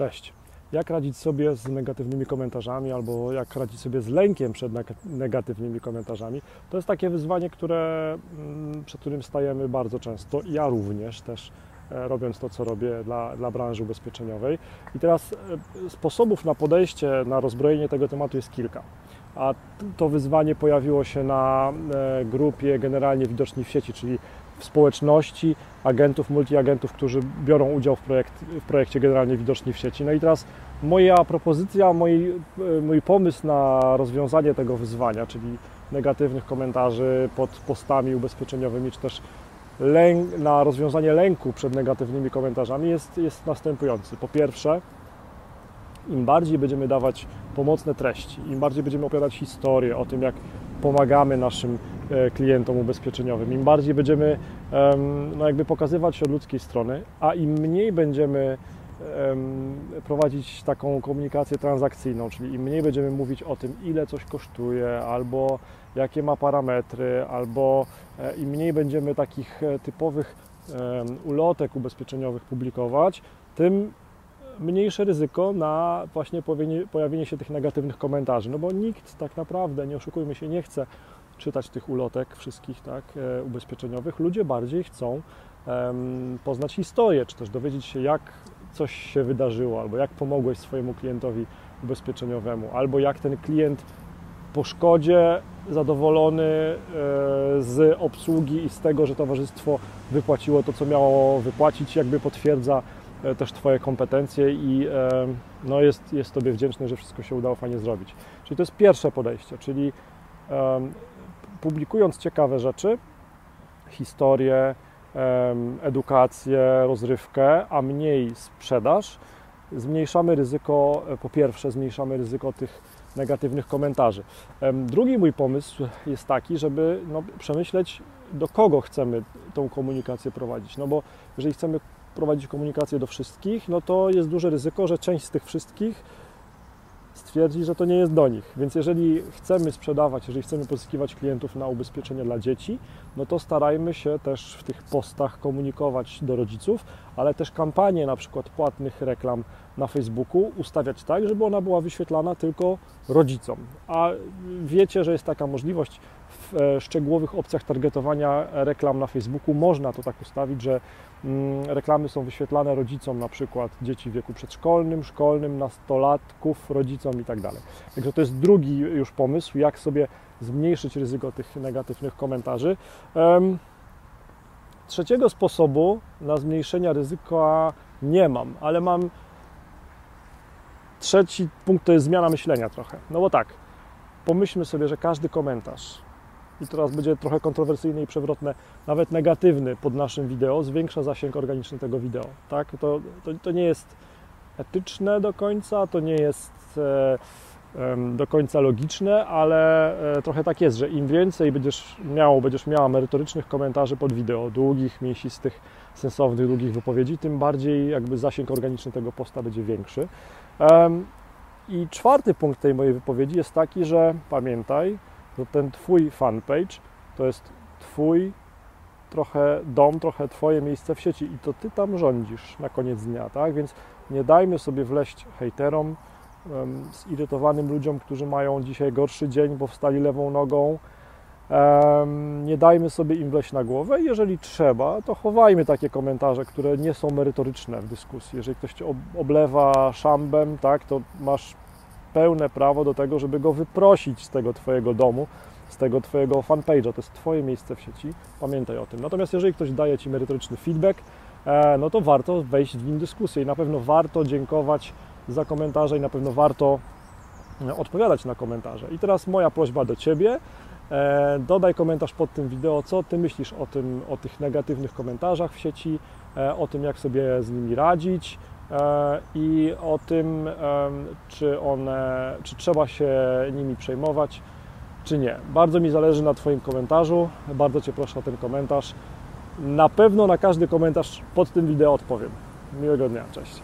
Cześć. Jak radzić sobie z negatywnymi komentarzami albo jak radzić sobie z lękiem przed negatywnymi komentarzami? To jest takie wyzwanie, które, mm, przed którym stajemy bardzo często. Ja również też e, robiąc to, co robię dla, dla branży ubezpieczeniowej. I teraz e, sposobów na podejście, na rozbrojenie tego tematu jest kilka. A to wyzwanie pojawiło się na e, grupie generalnie widoczni w sieci, czyli społeczności agentów, multiagentów, którzy biorą udział w, projekt, w projekcie generalnie widoczni w sieci. No i teraz moja propozycja, mój, mój pomysł na rozwiązanie tego wyzwania, czyli negatywnych komentarzy pod postami ubezpieczeniowymi, czy też lęk, na rozwiązanie lęku przed negatywnymi komentarzami jest, jest następujący. Po pierwsze, im bardziej będziemy dawać pomocne treści, im bardziej będziemy opowiadać historię o tym, jak pomagamy naszym e, klientom ubezpieczeniowym, im bardziej będziemy no jakby pokazywać się od ludzkiej strony, a im mniej będziemy prowadzić taką komunikację transakcyjną, czyli im mniej będziemy mówić o tym, ile coś kosztuje, albo jakie ma parametry, albo e, im mniej będziemy takich e, typowych ulotek ubezpieczeniowych publikować, tym mniejsze ryzyko na właśnie pojawienie się tych negatywnych komentarzy. No bo nikt tak naprawdę, nie oszukujmy się, nie chce czytać tych ulotek wszystkich tak, e, ubezpieczeniowych. Ludzie bardziej chcą um, poznać historię, czy też dowiedzieć się, jak coś się wydarzyło, albo jak pomogłeś swojemu klientowi ubezpieczeniowemu, albo jak ten klient po szkodzie zadowolony e, z obsługi i z tego, że towarzystwo wypłaciło to, co miało wypłacić, jakby potwierdza E, też Twoje kompetencje i no jest, jest Tobie wdzięczny, że wszystko się udało fajnie zrobić. Czyli to jest pierwsze podejście, czyli publikując ciekawe rzeczy, historię, edukację, rozrywkę, a mniej sprzedaż, zmniejszamy ryzyko, e, po pierwsze zmniejszamy ryzyko tych negatywnych komentarzy. Drugi mój pomysł jest taki, żeby no, przemyśleć, do kogo chcemy tą komunikację prowadzić. No bo jeżeli chcemy prowadzić komunikację do wszystkich, no to jest duże ryzyko, że część z tych wszystkich stwierdzi, że to nie jest do nich. Więc jeżeli chcemy sprzedawać, jeżeli chcemy pozyskiwać klientów na ubezpieczenia dla dzieci, no to starajmy się też w tych postach komunikować do rodziców, ale też kampanię na przykład płatnych reklam na Facebooku ustawiać tak, żeby ona była wyświetlana tylko rodzicom. A wiecie, że jest taka możliwość w e, szczegółowych opcjach targetowania reklam na Facebooku można to tak ustawić, że mm, reklamy są wyświetlane rodzicom, na przykład dzieci w wieku przedszkolnym, szkolnym, nastolatków, rodzicom i tak dalej. Także to jest drugi już pomysł, jak sobie zmniejszyć ryzyko tych negatywnych komentarzy. Trzeciego sposobu na zmniejszenie ryzyka nie mam, ale mam trzeci punkt to jest zmiana myślenia trochę. No bo tak, pomyślmy sobie, że każdy komentarz, i teraz będzie trochę kontrowersyjne i przewrotne, nawet negatywny pod naszym wideo, zwiększa zasięg organiczny tego wideo. Tak? To, to, to nie jest etyczne do końca, to nie jest e, do końca logiczne, ale e, trochę tak jest, że im więcej będziesz miał, będziesz miała merytorycznych komentarzy pod wideo, długich, mięsistych, sensownych, długich wypowiedzi, tym bardziej jakby zasięg organiczny tego posta będzie większy. I czwarty punkt tej mojej wypowiedzi jest taki, że pamiętaj, że ten Twój fanpage to jest Twój trochę dom, trochę Twoje miejsce w sieci i to Ty tam rządzisz na koniec dnia, tak? Więc nie dajmy sobie wleść hejterom, zirytowanym ludziom, którzy mają dzisiaj gorszy dzień, bo wstali lewą nogą. Nie dajmy sobie im wleść na głowę. Jeżeli trzeba, to chowajmy takie komentarze, które nie są merytoryczne w dyskusji. Jeżeli ktoś cię oblewa szambem, tak, to masz pełne prawo do tego, żeby go wyprosić z tego Twojego domu, z tego Twojego fanpage'a. To jest Twoje miejsce w sieci, pamiętaj o tym. Natomiast jeżeli ktoś daje Ci merytoryczny feedback, e, no to warto wejść w nim dyskusję i na pewno warto dziękować za komentarze i na pewno warto e, odpowiadać na komentarze. I teraz moja prośba do Ciebie. E, dodaj komentarz pod tym wideo, co Ty myślisz o, tym, o tych negatywnych komentarzach w sieci, o tym, jak sobie z nimi radzić, i o tym, czy one, czy trzeba się nimi przejmować, czy nie. Bardzo mi zależy na Twoim komentarzu, bardzo Cię proszę o ten komentarz. Na pewno na każdy komentarz pod tym wideo odpowiem. Miłego dnia, cześć.